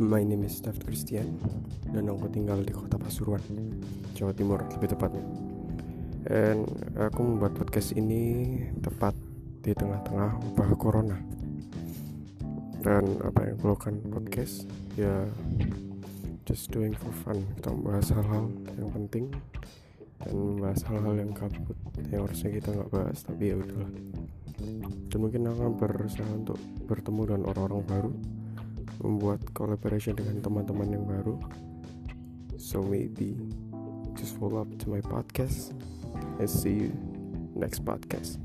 My name is David Christian dan aku tinggal di kota Pasuruan, Jawa Timur lebih tepatnya. Dan aku membuat podcast ini tepat di tengah-tengah wabah corona. Dan apa yang aku lakukan podcast ya just doing for fun. Kita membahas hal-hal yang penting dan membahas hal-hal yang kabut yang harusnya kita nggak bahas tapi ya udahlah. Dan mungkin akan berusaha untuk bertemu dengan orang-orang baru membuat collaboration dengan teman-teman yang baru. So maybe just follow up to my podcast and see you next podcast